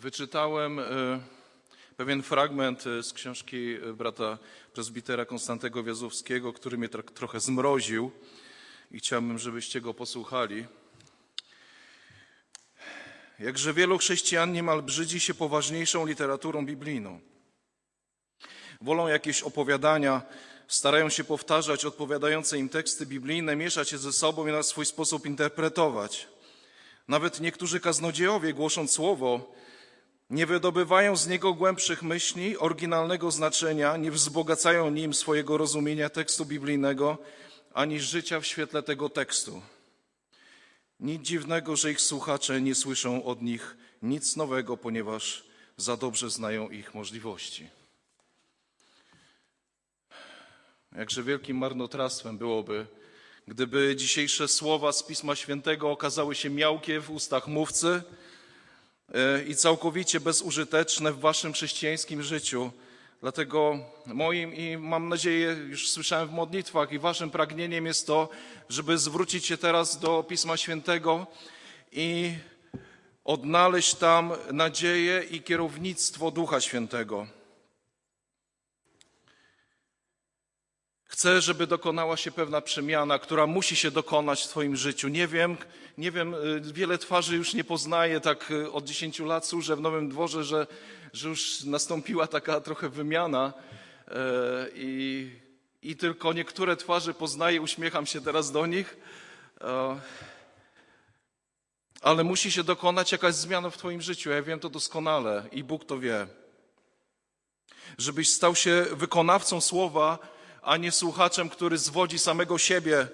Wyczytałem e, pewien fragment e, z książki e, brata prezbitera Konstantego Wiazowskiego, który mnie tak trochę zmroził i chciałbym, żebyście go posłuchali. Jakże wielu chrześcijan niemal brzydzi się poważniejszą literaturą biblijną. Wolą jakieś opowiadania, starają się powtarzać odpowiadające im teksty biblijne, mieszać je ze sobą i na swój sposób interpretować. Nawet niektórzy kaznodziejowie, głosząc słowo, nie wydobywają z niego głębszych myśli, oryginalnego znaczenia, nie wzbogacają nim swojego rozumienia tekstu biblijnego, ani życia w świetle tego tekstu. Nic dziwnego, że ich słuchacze nie słyszą od nich nic nowego, ponieważ za dobrze znają ich możliwości. Jakże wielkim marnotrawstwem byłoby, gdyby dzisiejsze słowa z Pisma Świętego okazały się miałkie w ustach mówcy i całkowicie bezużyteczne w waszym chrześcijańskim życiu. Dlatego moim i mam nadzieję, już słyszałem w modlitwach, i waszym pragnieniem jest to, żeby zwrócić się teraz do Pisma Świętego i odnaleźć tam nadzieję i kierownictwo Ducha Świętego. Chcę, żeby dokonała się pewna przemiana, która musi się dokonać w Twoim życiu. Nie wiem, nie wiem, y, wiele twarzy już nie poznaję, tak y, od 10 lat służę w Nowym Dworze, że, że już nastąpiła taka trochę wymiana y, i, i tylko niektóre twarze poznaję, uśmiecham się teraz do nich. Ale musi się dokonać jakaś zmiana w Twoim życiu. Ja wiem to doskonale i Bóg to wie. Żebyś stał się wykonawcą słowa, a nie słuchaczem, który zwodzi samego siebie.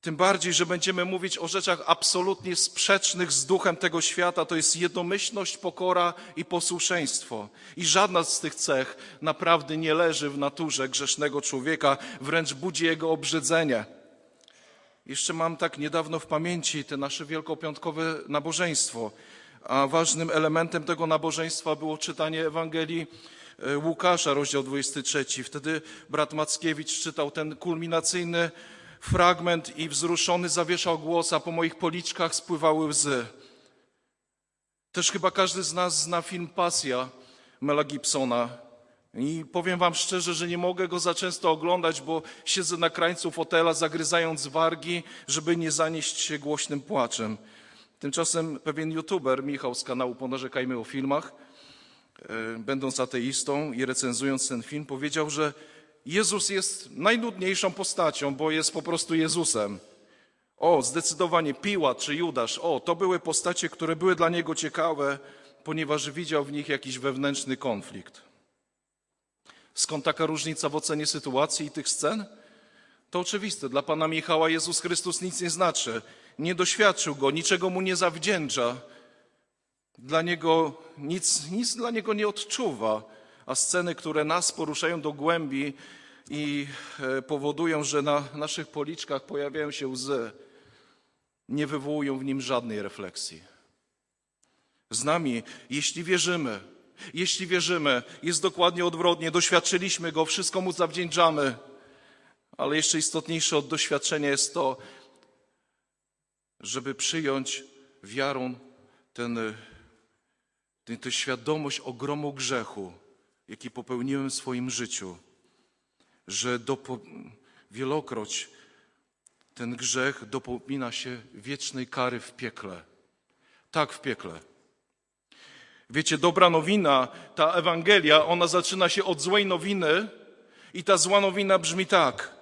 Tym bardziej, że będziemy mówić o rzeczach absolutnie sprzecznych z duchem tego świata. To jest jednomyślność, pokora i posłuszeństwo. I żadna z tych cech naprawdę nie leży w naturze grzesznego człowieka, wręcz budzi jego obrzydzenie. Jeszcze mam tak niedawno w pamięci te nasze wielkopiątkowe nabożeństwo. A ważnym elementem tego nabożeństwa było czytanie Ewangelii Łukasza, rozdział 23. Wtedy brat Mackiewicz czytał ten kulminacyjny fragment i wzruszony zawieszał głos, a po moich policzkach spływały łzy. Też chyba każdy z nas zna film Pasja Mela Gibsona. I powiem wam szczerze, że nie mogę go za często oglądać, bo siedzę na krańcu fotela, zagryzając wargi, żeby nie zanieść się głośnym płaczem. Tymczasem pewien youtuber, Michał z kanału Ponarzekajmy o filmach, E, będąc ateistą i recenzując ten film, powiedział, że Jezus jest najnudniejszą postacią, bo jest po prostu Jezusem. O, zdecydowanie Piłat czy Judasz, o, to były postacie, które były dla niego ciekawe, ponieważ widział w nich jakiś wewnętrzny konflikt. Skąd taka różnica w ocenie sytuacji i tych scen? To oczywiste. Dla pana Michała Jezus Chrystus nic nie znaczy. Nie doświadczył go, niczego mu nie zawdzięcza. Dla niego nic, nic dla niego nie odczuwa, a sceny, które nas poruszają do głębi i e, powodują, że na naszych policzkach pojawiają się łzy, nie wywołują w nim żadnej refleksji. Z nami, jeśli wierzymy, jeśli wierzymy, jest dokładnie odwrotnie, doświadczyliśmy go, wszystko mu zawdzięczamy, ale jeszcze istotniejsze od doświadczenia jest to, żeby przyjąć wiarą ten to świadomość ogromu grzechu, jaki popełniłem w swoim życiu, że dopo, wielokroć ten grzech dopomina się wiecznej kary w piekle. Tak, w piekle. Wiecie, dobra nowina, ta Ewangelia, ona zaczyna się od złej nowiny i ta zła nowina brzmi tak.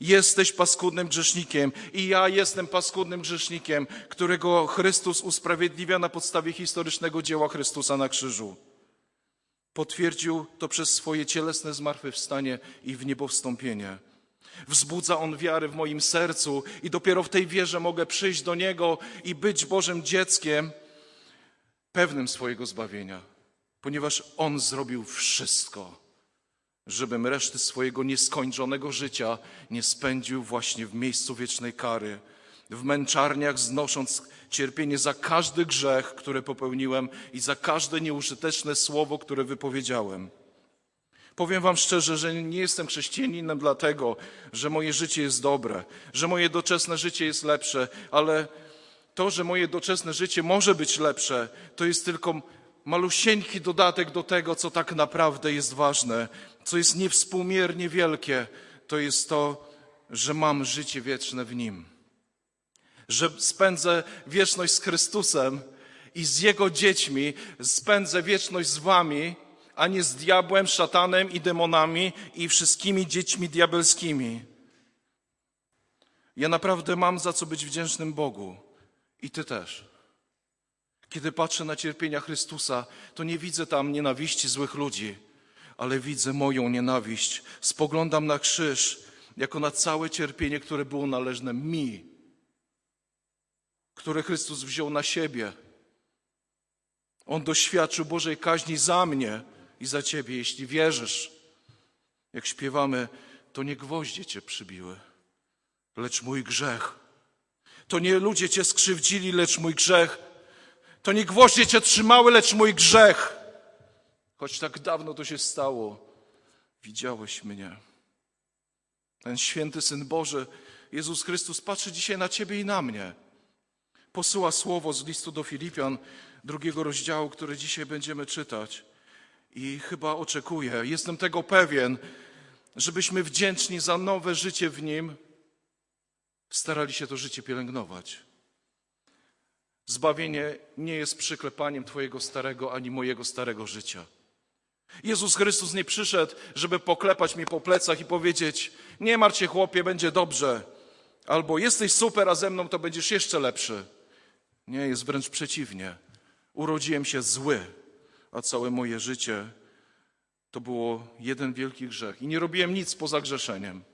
Jesteś paskudnym grzesznikiem i ja jestem paskudnym grzesznikiem, którego Chrystus usprawiedliwia na podstawie historycznego dzieła Chrystusa na krzyżu. Potwierdził to przez swoje cielesne zmartwychwstanie i w niebo wstąpienie. Wzbudza On wiarę w moim sercu i dopiero w tej wierze mogę przyjść do Niego i być Bożym dzieckiem, pewnym swojego zbawienia, ponieważ On zrobił wszystko żebym reszty swojego nieskończonego życia nie spędził właśnie w miejscu wiecznej kary, w męczarniach znosząc cierpienie za każdy grzech, który popełniłem i za każde nieużyteczne słowo, które wypowiedziałem. Powiem Wam szczerze, że nie jestem chrześcijaninem dlatego, że moje życie jest dobre, że moje doczesne życie jest lepsze, ale To, że moje doczesne życie może być lepsze, to jest tylko malusieńki dodatek do tego, co tak naprawdę jest ważne, co jest niewspółmiernie wielkie. To jest to, że mam życie wieczne w Nim. Że spędzę wieczność z Chrystusem i z Jego dziećmi, spędzę wieczność z Wami, a nie z diabłem, szatanem i demonami i wszystkimi dziećmi diabelskimi. Ja naprawdę mam za co być wdzięcznym Bogu i Ty też. Kiedy patrzę na cierpienia Chrystusa, to nie widzę tam nienawiści złych ludzi, ale widzę moją nienawiść. Spoglądam na krzyż jako na całe cierpienie, które było należne mi, które Chrystus wziął na siebie. On doświadczył Bożej kaźni za mnie i za ciebie, jeśli wierzysz. Jak śpiewamy, to nie gwoździe cię przybiły, lecz mój grzech. To nie ludzie cię skrzywdzili, lecz mój grzech. To nie gwoździe cię trzymały, lecz mój grzech. Choć tak dawno to się stało, widziałeś mnie. Ten święty Syn Boży, Jezus Chrystus, patrzy dzisiaj na ciebie i na mnie. Posyła słowo z listu do Filipian, drugiego rozdziału, który dzisiaj będziemy czytać. I chyba oczekuję, jestem tego pewien, żebyśmy wdzięczni za nowe życie w Nim starali się to życie pielęgnować. Zbawienie nie jest przyklepaniem Twojego starego ani mojego starego życia. Jezus Chrystus nie przyszedł, żeby poklepać mnie po plecach i powiedzieć: Nie martw się, chłopie, będzie dobrze. Albo jesteś super, a ze mną to będziesz jeszcze lepszy. Nie, jest wręcz przeciwnie. Urodziłem się zły, a całe moje życie to było jeden wielki grzech. I nie robiłem nic poza grzeszeniem.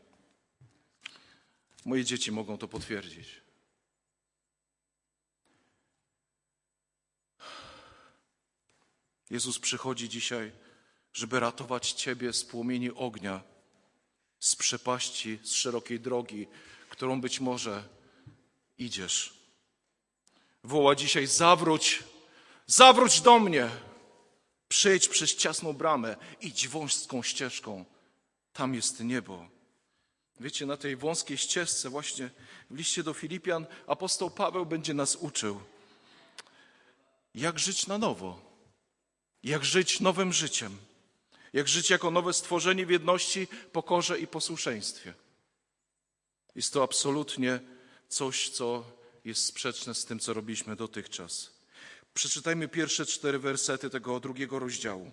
Moje dzieci mogą to potwierdzić. Jezus przychodzi dzisiaj, żeby ratować Ciebie z płomieni ognia, z przepaści, z szerokiej drogi, którą być może idziesz. Woła dzisiaj: zawróć, zawróć do mnie. Przejdź przez ciasną bramę, idź wąską ścieżką. Tam jest niebo. Wiecie, na tej wąskiej ścieżce, właśnie w liście do Filipian, apostoł Paweł będzie nas uczył, jak żyć na nowo, jak żyć nowym życiem, jak żyć jako nowe stworzenie w jedności, pokorze i posłuszeństwie. Jest to absolutnie coś, co jest sprzeczne z tym, co robiliśmy dotychczas. Przeczytajmy pierwsze cztery wersety tego drugiego rozdziału.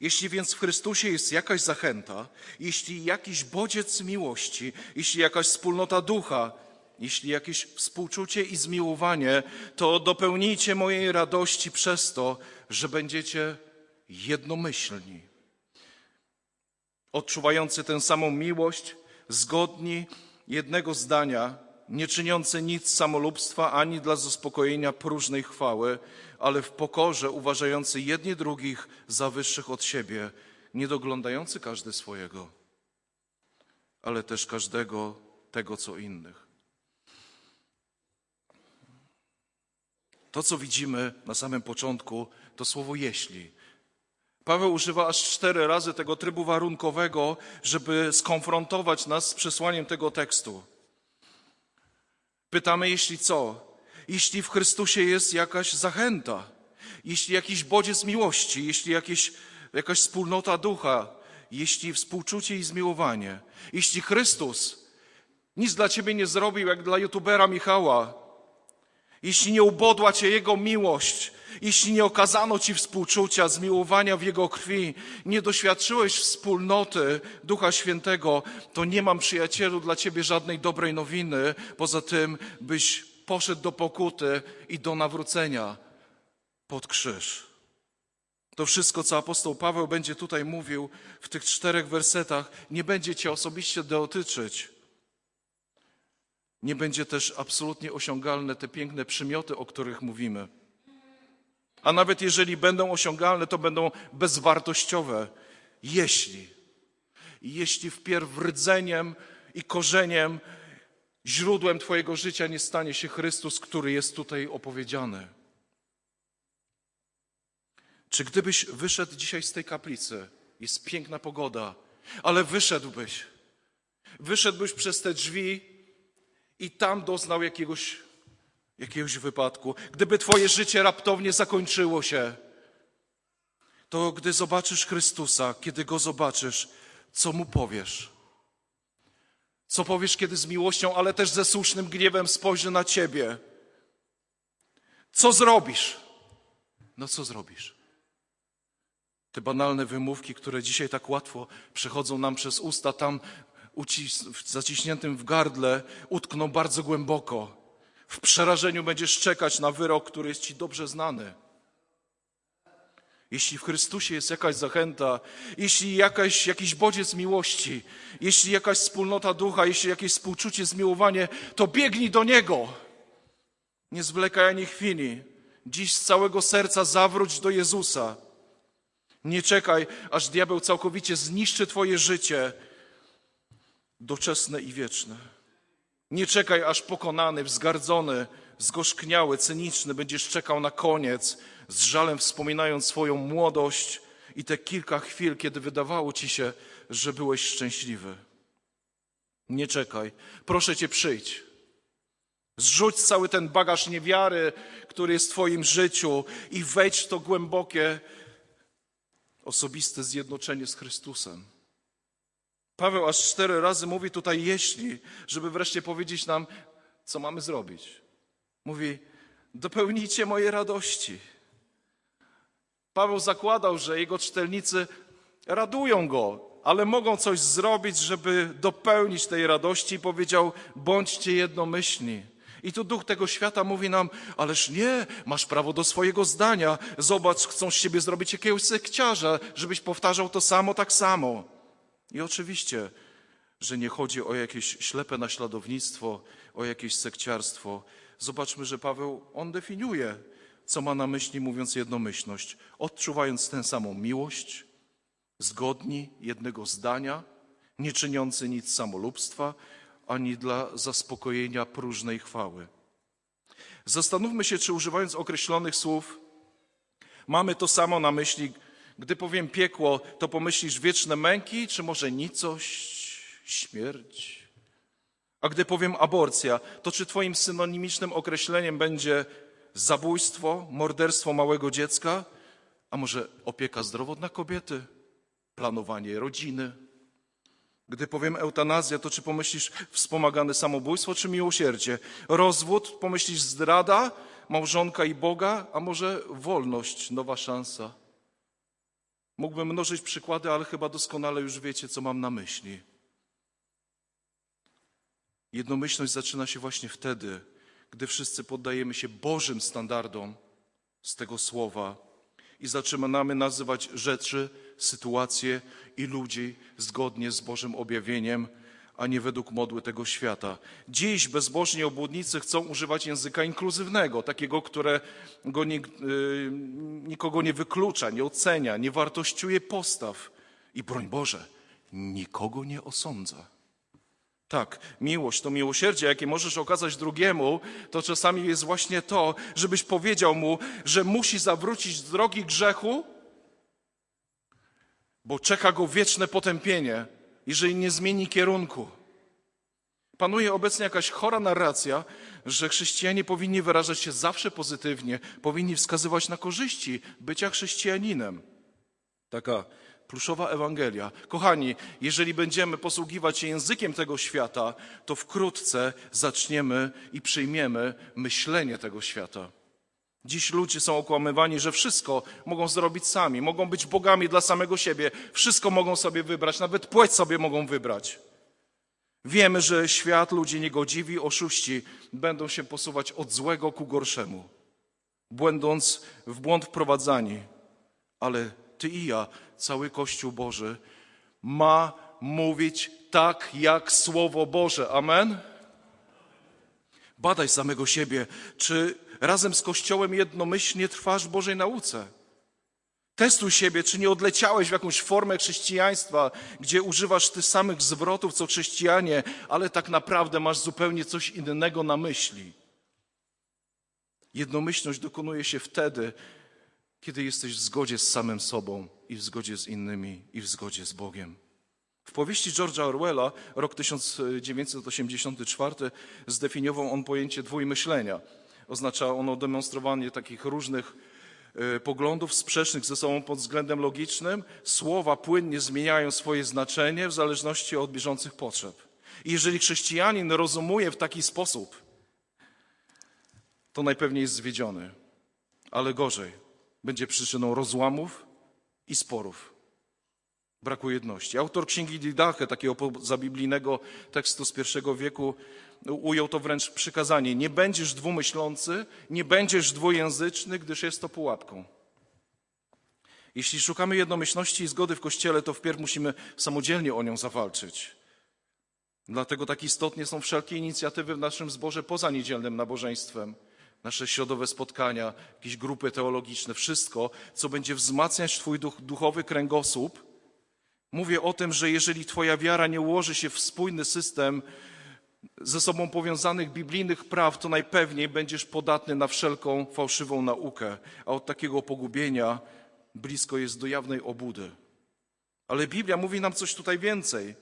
Jeśli więc w Chrystusie jest jakaś zachęta, jeśli jakiś bodziec miłości, jeśli jakaś wspólnota ducha, jeśli jakieś współczucie i zmiłowanie, to dopełnijcie mojej radości przez to, że będziecie jednomyślni, odczuwający tę samą miłość, zgodni jednego zdania, nie czyniące nic samolubstwa ani dla zaspokojenia próżnej chwały, ale w pokorze uważający jedni drugich za wyższych od siebie, nie doglądający każdy swojego, ale też każdego tego, co innych. To, co widzimy na samym początku, to słowo jeśli. Paweł używa aż cztery razy tego trybu warunkowego, żeby skonfrontować nas z przesłaniem tego tekstu. Pytamy, jeśli co? Jeśli w Chrystusie jest jakaś zachęta, jeśli jakiś bodziec miłości, jeśli jakieś, jakaś wspólnota ducha, jeśli współczucie i zmiłowanie, jeśli Chrystus nic dla ciebie nie zrobił, jak dla youtubera Michała, jeśli nie ubodła cię Jego miłość, jeśli nie okazano ci współczucia, zmiłowania w Jego krwi, nie doświadczyłeś wspólnoty Ducha Świętego, to nie mam przyjacielu dla ciebie żadnej dobrej nowiny, poza tym, byś poszedł do pokuty i do nawrócenia pod krzyż. To wszystko, co apostoł Paweł będzie tutaj mówił w tych czterech wersetach, nie będzie cię osobiście dotyczyć. Nie będzie też absolutnie osiągalne te piękne przymioty, o których mówimy. A nawet jeżeli będą osiągalne, to będą bezwartościowe, jeśli, jeśli wpierw rdzeniem i korzeniem, źródłem Twojego życia nie stanie się Chrystus, który jest tutaj opowiedziany. Czy gdybyś wyszedł dzisiaj z tej kaplicy, jest piękna pogoda, ale wyszedłbyś, wyszedłbyś przez te drzwi i tam doznał jakiegoś, jakiegoś wypadku, gdyby Twoje życie raptownie zakończyło się, to gdy zobaczysz Chrystusa, kiedy Go zobaczysz, co Mu powiesz? Co powiesz, kiedy z miłością, ale też ze słusznym gniewem spojrzy na Ciebie? Co zrobisz? No co zrobisz? Te banalne wymówki, które dzisiaj tak łatwo przechodzą nam przez usta, tam zaciśniętym w gardle utkną bardzo głęboko. W przerażeniu będziesz czekać na wyrok, który jest Ci dobrze znany. Jeśli w Chrystusie jest jakaś zachęta, jeśli jakaś, jakiś bodziec miłości, jeśli jakaś wspólnota ducha, jeśli jakieś współczucie, zmiłowanie, to biegnij do Niego. Nie zwlekaj ani chwili. Dziś z całego serca zawróć do Jezusa. Nie czekaj, aż diabeł całkowicie zniszczy Twoje życie doczesne i wieczne. Nie czekaj, aż pokonany, wzgardzony, zgorzkniały, cyniczny będziesz czekał na koniec, z żalem wspominając swoją młodość i te kilka chwil, kiedy wydawało ci się, że byłeś szczęśliwy. Nie czekaj. Proszę cię, przyjdź. Zrzuć cały ten bagaż niewiary, który jest w Twoim życiu i wejdź w to głębokie, osobiste zjednoczenie z Chrystusem. Paweł aż cztery razy mówi tutaj jeśli, żeby wreszcie powiedzieć nam, co mamy zrobić. Mówi, dopełnijcie moje radości. Paweł zakładał, że jego czytelnicy radują go, ale mogą coś zrobić, żeby dopełnić tej radości i powiedział, bądźcie jednomyślni. I tu duch tego świata mówi nam, ależ nie, masz prawo do swojego zdania. Zobacz, chcą z siebie zrobić jakiegoś sekciarza, żebyś powtarzał to samo tak samo. I oczywiście, że nie chodzi o jakieś ślepe naśladownictwo, o jakieś sekciarstwo. Zobaczmy, że Paweł, on definiuje, co ma na myśli, mówiąc jednomyślność. Odczuwając tę samą miłość, zgodni jednego zdania, nie czyniący nic samolubstwa, ani dla zaspokojenia próżnej chwały. Zastanówmy się, czy używając określonych słów, mamy to samo na myśli. Gdy powiem piekło, to pomyślisz wieczne męki, czy może nicość, śmierć? A gdy powiem aborcja, to czy Twoim synonimicznym określeniem będzie zabójstwo, morderstwo małego dziecka, a może opieka zdrowotna kobiety, planowanie rodziny? Gdy powiem eutanazja, to czy pomyślisz wspomagane samobójstwo, czy miłosierdzie? Rozwód, pomyślisz zdrada, małżonka i Boga, a może wolność, nowa szansa? Mógłbym mnożyć przykłady, ale chyba doskonale już wiecie, co mam na myśli. Jednomyślność zaczyna się właśnie wtedy, gdy wszyscy poddajemy się Bożym standardom z tego słowa i zaczynamy nazywać rzeczy, sytuacje i ludzi zgodnie z Bożym objawieniem, a nie według modły tego świata. Dziś bezbożni obłudnicy chcą używać języka inkluzywnego, takiego, które go nie, yy, nikogo nie wyklucza, nie ocenia, nie wartościuje postaw i broń Boże, nikogo nie osądza. Tak, miłość, to miłosierdzie, jakie możesz okazać drugiemu, to czasami jest właśnie to, żebyś powiedział mu, że musi zawrócić z drogi grzechu, bo czeka go wieczne potępienie, jeżeli nie zmieni kierunku. Panuje obecnie jakaś chora narracja, że chrześcijanie powinni wyrażać się zawsze pozytywnie, powinni wskazywać na korzyści bycia chrześcijaninem. Taka pluszowa Ewangelia. Kochani, jeżeli będziemy posługiwać się językiem tego świata, to wkrótce zaczniemy i przyjmiemy myślenie tego świata. Dziś ludzie są okłamywani, że wszystko mogą zrobić sami, mogą być bogami dla samego siebie, wszystko mogą sobie wybrać, nawet płeć sobie mogą wybrać. Wiemy, że świat, ludzie niegodziwi, oszuści będą się posuwać od złego ku gorszemu, błędąc w błąd wprowadzani. Ale ty i ja, cały Kościół Boży, ma mówić tak jak Słowo Boże. Amen? Badaj samego siebie, czy razem z Kościołem jednomyślnie trwasz w Bożej nauce. Testuj siebie, czy nie odleciałeś w jakąś formę chrześcijaństwa, gdzie używasz tych samych zwrotów co chrześcijanie, ale tak naprawdę masz zupełnie coś innego na myśli. Jednomyślność dokonuje się wtedy, kiedy jesteś w zgodzie z samym sobą i w zgodzie z innymi i w zgodzie z Bogiem. W powieści George'a Orwella, rok 1984, zdefiniował on pojęcie dwójmyślenia. Oznacza ono demonstrowanie takich różnych e, poglądów sprzecznych ze sobą pod względem logicznym. Słowa płynnie zmieniają swoje znaczenie w zależności od bieżących potrzeb. I jeżeli chrześcijanin rozumuje w taki sposób, to najpewniej jest zwiedziony, ale gorzej, będzie przyczyną rozłamów i sporów braku jedności. Autor księgi Didache, takiego zabiblijnego tekstu z pierwszego wieku, ujął to wręcz przykazanie. Nie będziesz dwumyślący, nie będziesz dwujęzyczny, gdyż jest to pułapką. Jeśli szukamy jednomyślności i zgody w Kościele, to wpierw musimy samodzielnie o nią zawalczyć. Dlatego tak istotnie są wszelkie inicjatywy w naszym zborze poza niedzielnym nabożeństwem. Nasze środowe spotkania, jakieś grupy teologiczne, wszystko, co będzie wzmacniać Twój duch, duchowy kręgosłup, Mówię o tym, że jeżeli Twoja wiara nie ułoży się w spójny system ze sobą powiązanych biblijnych praw, to najpewniej będziesz podatny na wszelką fałszywą naukę, a od takiego pogubienia blisko jest do jawnej obudy. Ale Biblia mówi nam coś tutaj więcej.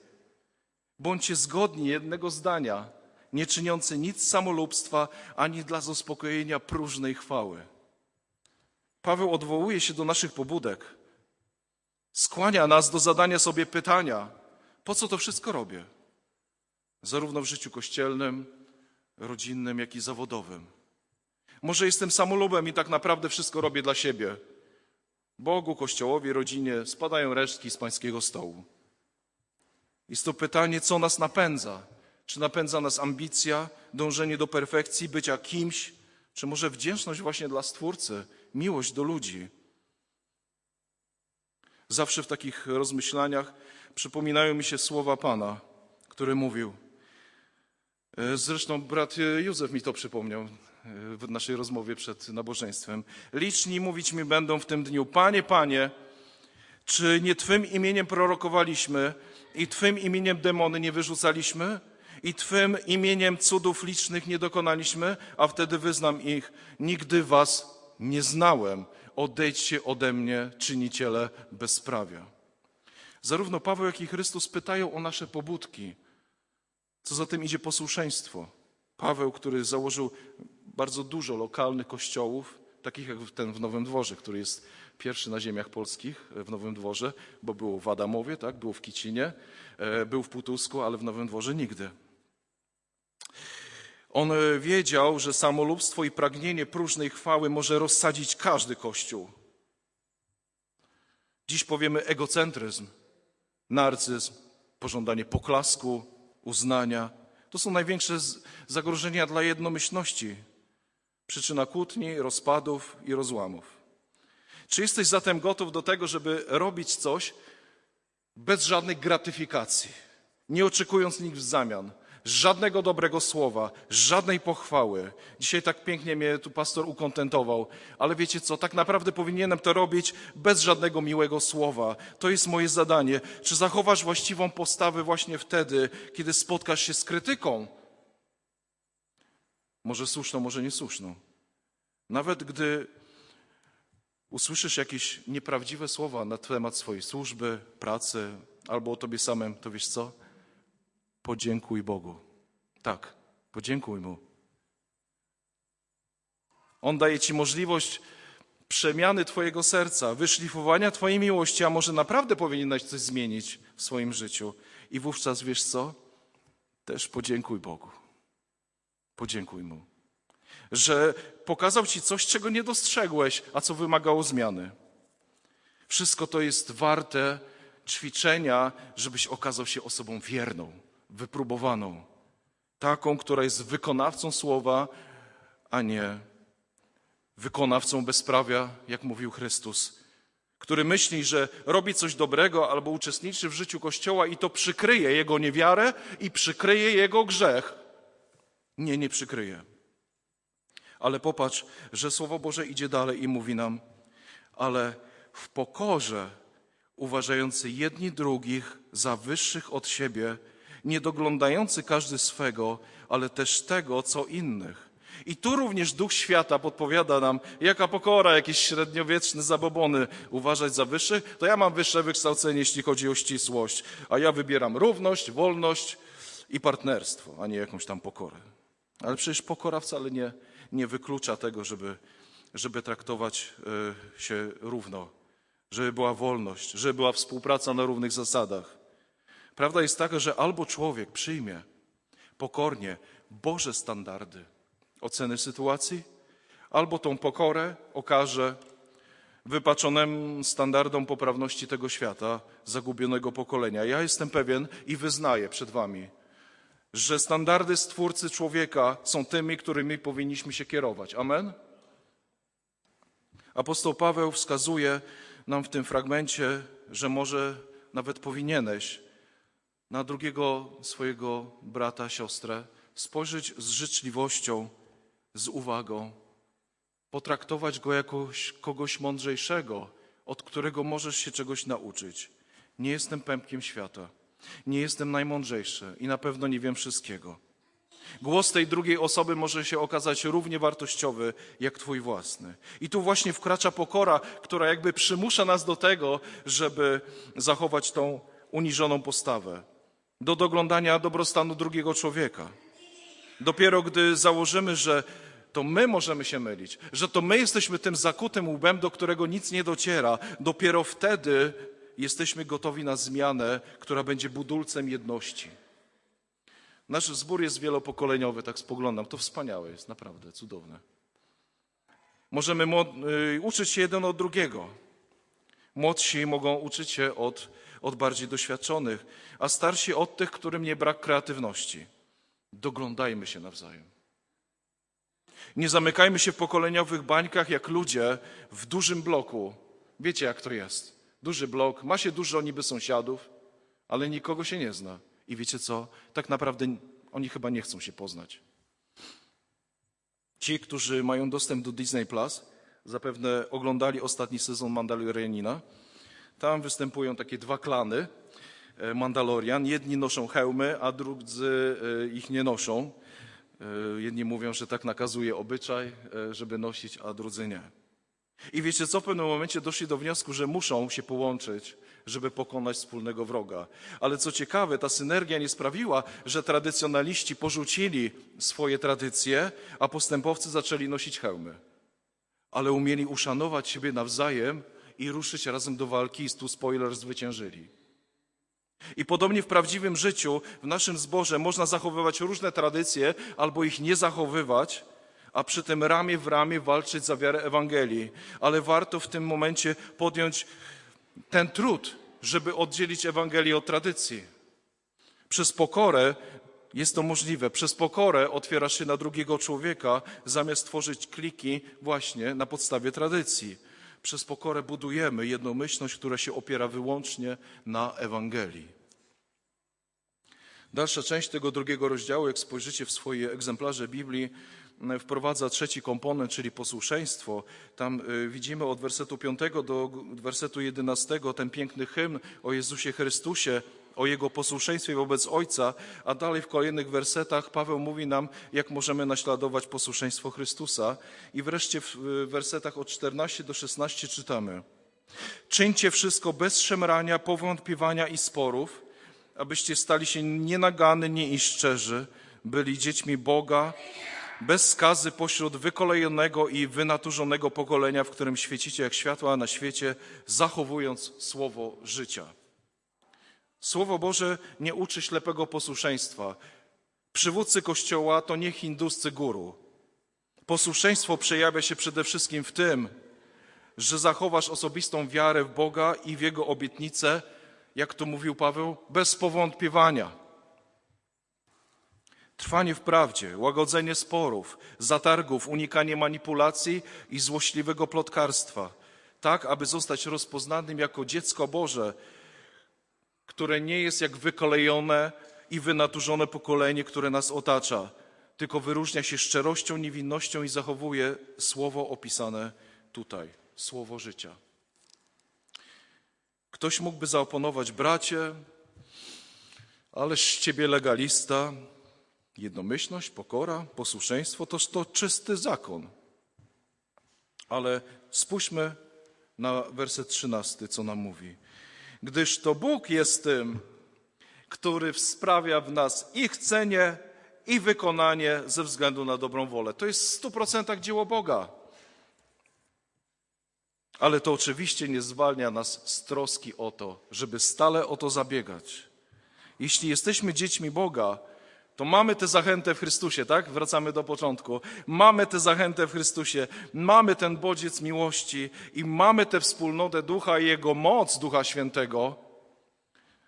Bądźcie zgodni jednego zdania, nie czyniący nic samolubstwa ani dla zaspokojenia próżnej chwały. Paweł odwołuje się do naszych pobudek skłania nas do zadania sobie pytania, po co to wszystko robię? Zarówno w życiu kościelnym, rodzinnym, jak i zawodowym. Może jestem samolubem i tak naprawdę wszystko robię dla siebie. Bogu, Kościołowi, rodzinie spadają resztki z pańskiego stołu. Jest to pytanie, co nas napędza? Czy napędza nas ambicja, dążenie do perfekcji, bycia kimś, czy może wdzięczność właśnie dla Stwórcy, miłość do ludzi? Zawsze w takich rozmyślaniach przypominają mi się słowa Pana, który mówił. E, zresztą brat Józef mi to przypomniał e, w naszej rozmowie przed nabożeństwem. Liczni mówić mi będą w tym dniu, Panie, Panie, czy nie Twym imieniem prorokowaliśmy i Twym imieniem demony nie wyrzucaliśmy? I Twym imieniem cudów licznych nie dokonaliśmy? A wtedy wyznam ich, nigdy Was nie znałem odejdźcie ode mnie, czyniciele bezprawia. Zarówno Paweł, jak i Chrystus pytają o nasze pobudki. Co za tym idzie posłuszeństwo. Paweł, który założył bardzo dużo lokalnych kościołów, takich jak ten w Nowym Dworze, który jest pierwszy na ziemiach polskich w Nowym Dworze, bo było w Adamowie, tak, było w Kicinie, e, był w Putusku, ale w Nowym Dworze nigdy. On e, wiedział, że samolubstwo i pragnienie próżnej chwały może rozsadzić każdy kościół. Dziś powiemy egocentryzm, narcyzm, pożądanie poklasku, uznania. To są największe zagrożenia dla jednomyślności, przyczyna kłótni, rozpadów i rozłamów. Czy jesteś zatem gotów do tego, żeby robić coś bez żadnej gratyfikacji, nie oczekując nic w zamian? Żadnego dobrego słowa, żadnej pochwały. Dzisiaj tak pięknie mnie tu pastor ukontentował, ale wiecie co, tak naprawdę powinienem to robić bez żadnego miłego słowa. To jest moje zadanie. Czy zachowasz właściwą postawę właśnie wtedy, kiedy spotkasz się z krytyką? Może słuszną, może niesłuszną. Nawet gdy usłyszysz jakieś nieprawdziwe słowa na temat swojej służby, pracy albo o tobie samym, to wiesz co? Podziękuj Bogu. Tak, podziękuj Mu. On daje Ci możliwość przemiany Twojego serca, wyszlifowania Twojej miłości, a może naprawdę powinieneś coś zmienić w swoim życiu. I wówczas wiesz co? Też podziękuj Bogu. Podziękuj Mu. Że pokazał Ci coś, czego nie dostrzegłeś, a co wymagało zmiany. Wszystko to jest warte ćwiczenia, żebyś okazał się osobą wierną wypróbowaną, taką, która jest wykonawcą słowa, a nie wykonawcą bezprawia, jak mówił Chrystus, który myśli, że robi coś dobrego albo uczestniczy w życiu Kościoła i to przykryje jego niewiarę i przykryje jego grzech. Nie, nie przykryje. Ale popatrz, że Słowo Boże idzie dalej i mówi nam, ale w pokorze uważający jedni drugich za wyższych od siebie, nie doglądający każdy swego, ale też tego, co innych. I tu również Duch Świata podpowiada nam, jaka pokora, jakieś średniowieczne zabobony uważać za wyższe. To ja mam wyższe wykształcenie, jeśli chodzi o ścisłość, a ja wybieram równość, wolność i partnerstwo, a nie jakąś tam pokorę. Ale przecież pokora wcale nie, nie wyklucza tego, żeby, żeby traktować y, się równo, żeby była wolność, żeby była współpraca na równych zasadach. Prawda jest taka, że albo człowiek przyjmie pokornie Boże standardy oceny sytuacji, albo tą pokorę okaże wypaczonym standardom poprawności tego świata, zagubionego pokolenia. Ja jestem pewien i wyznaję przed Wami, że standardy Stwórcy człowieka są tymi, którymi powinniśmy się kierować. Amen? Apostoł Paweł wskazuje nam w tym fragmencie, że może nawet powinieneś na drugiego swojego brata, siostrę spojrzeć z życzliwością, z uwagą, potraktować go jako kogoś mądrzejszego, od którego możesz się czegoś nauczyć. Nie jestem pępkiem świata, nie jestem najmądrzejszy i na pewno nie wiem wszystkiego. Głos tej drugiej osoby może się okazać równie wartościowy jak Twój własny. I tu właśnie wkracza pokora, która jakby przymusza nas do tego, żeby zachować tą uniżoną postawę, do doglądania dobrostanu drugiego człowieka. Dopiero gdy założymy, że to my możemy się mylić, że to my jesteśmy tym zakutym łbem, do którego nic nie dociera, dopiero wtedy jesteśmy gotowi na zmianę, która będzie budulcem jedności. Nasz zbór jest wielopokoleniowy, tak spoglądam. To wspaniałe jest, naprawdę cudowne. Możemy y, uczyć się jeden od drugiego. Młodsi mogą uczyć się od, od bardziej doświadczonych, a starsi od tych, którym nie brak kreatywności. Doglądajmy się nawzajem. Nie zamykajmy się w pokoleniowych bańkach jak ludzie w dużym bloku. Wiecie, jak to jest. Duży blok, ma się dużo niby sąsiadów, ale nikogo się nie zna. I wiecie co? Tak naprawdę oni chyba nie chcą się poznać. Ci, którzy mają dostęp do Disney Plus, zapewne oglądali ostatni sezon Mandalorianina. Tam występują takie dwa klany e, Mandalorian. Jedni noszą hełmy, a drudzy e, ich nie noszą. E, jedni mówią, że tak nakazuje obyczaj, żeby nosić, a drudzy nie. I wiecie co? W pewnym momencie doszli do wniosku, że muszą się połączyć, żeby pokonać wspólnego wroga. Ale co ciekawe, ta synergia nie sprawiła, że tradycjonaliści porzucili swoje tradycje, a postępowcy zaczęli nosić hełmy. Ale umieli uszanować siebie nawzajem i ruszyć razem do walki i tu spoiler zwyciężyli. I podobnie w prawdziwym życiu, w naszym zborze można zachowywać różne tradycje albo ich nie zachowywać, a przy tym ramię w ramię walczyć za wiarę Ewangelii. Ale warto w tym momencie podjąć ten trud, żeby oddzielić Ewangelię od tradycji. Przez pokorę jest to możliwe. Przez pokorę otwierasz się na drugiego człowieka, zamiast tworzyć kliki właśnie na podstawie tradycji. Przez pokorę budujemy jednomyślność, która się opiera wyłącznie na Ewangelii. Dalsza część tego drugiego rozdziału, jak spojrzycie w swoje egzemplarze Biblii, wprowadza trzeci komponent, czyli posłuszeństwo. Tam y, widzimy od wersetu 5 do wersetu 11 ten piękny hymn o Jezusie Chrystusie, o Jego posłuszeństwie wobec Ojca, a dalej w kolejnych wersetach Paweł mówi nam, jak możemy naśladować posłuszeństwo Chrystusa. I wreszcie w wersetach od 14 do 16 czytamy. Czyńcie wszystko bez szemrania, powątpiewania i sporów, abyście stali się nienaganni i szczerzy, byli dziećmi Boga, bez skazy pośród wykolejonego i wynaturzonego pokolenia, w którym świecicie jak światła na świecie, zachowując słowo życia. Słowo Boże nie uczy ślepego posłuszeństwa. Przywódcy Kościoła to nie hinduscy guru. Posłuszeństwo przejawia się przede wszystkim w tym, że zachowasz osobistą wiarę w Boga i w Jego obietnice, jak to mówił Paweł, bez powątpiewania. Trwanie w prawdzie, łagodzenie sporów, zatargów, unikanie manipulacji i złośliwego plotkarstwa, tak aby zostać rozpoznanym jako dziecko Boże, które nie jest jak wykolejone i wynaturzone pokolenie, które nas otacza, tylko wyróżnia się szczerością, niewinnością i zachowuje słowo opisane tutaj, słowo życia. Ktoś mógłby zaoponować, bracie, ależ z ciebie legalista, Jednomyślność, pokora, posłuszeństwo toż to czysty zakon. Ale spójrzmy na werset 13, co nam mówi. Gdyż to Bóg jest tym, który sprawia w nas i chcenie, i wykonanie ze względu na dobrą wolę. To jest w stu procentach dzieło Boga. Ale to oczywiście nie zwalnia nas z troski o to, żeby stale o to zabiegać. Jeśli jesteśmy dziećmi Boga, to mamy tę zachętę w Chrystusie, tak? Wracamy do początku. Mamy tę zachętę w Chrystusie, mamy ten bodziec miłości i mamy tę wspólnotę Ducha i Jego moc Ducha Świętego,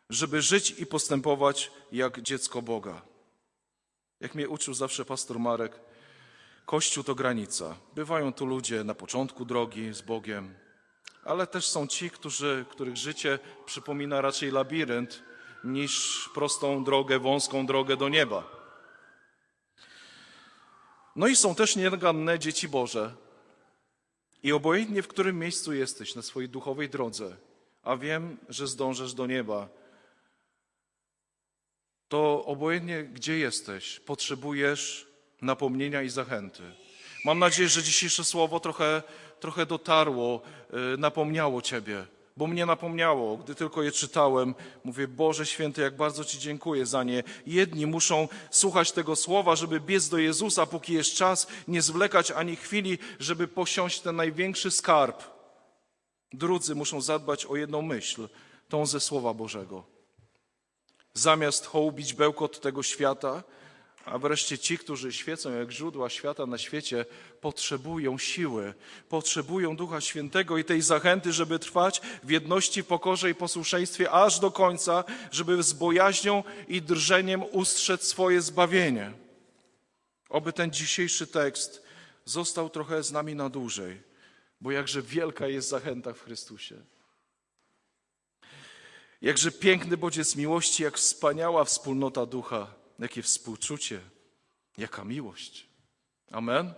żeby żyć i postępować jak dziecko Boga. Jak mnie uczył zawsze pastor Marek, Kościół to granica. Bywają tu ludzie na początku drogi z Bogiem, ale też są ci, którzy, których życie przypomina raczej labirynt niż prostą drogę, wąską drogę do nieba. No i są też nieganne dzieci Boże. I obojętnie w którym miejscu jesteś na swojej duchowej drodze, a wiem, że zdążysz do nieba, to obojętnie gdzie jesteś, potrzebujesz napomnienia i zachęty. Mam nadzieję, że dzisiejsze słowo trochę, trochę dotarło, y, napomniało Ciebie, bo mnie napomniało, gdy tylko je czytałem. Mówię, Boże Święty, jak bardzo Ci dziękuję za nie. Jedni muszą słuchać tego słowa, żeby biec do Jezusa, póki jest czas, nie zwlekać ani chwili, żeby posiąść ten największy skarb. Drudzy muszą zadbać o jedną myśl, tą ze Słowa Bożego. Zamiast hołbić bełkot tego świata, a wreszcie ci, którzy świecą jak źródła świata na świecie, potrzebują siły, potrzebują Ducha Świętego i tej zachęty, żeby trwać w jedności, pokorze i posłuszeństwie aż do końca, żeby z bojaźnią i drżeniem ustrzec swoje zbawienie. Oby ten dzisiejszy tekst został trochę z nami na dłużej, bo jakże wielka jest zachęta w Chrystusie. Jakże piękny bodziec miłości, jak wspaniała wspólnota ducha, jakie współczucie, jaka miłość. Amen.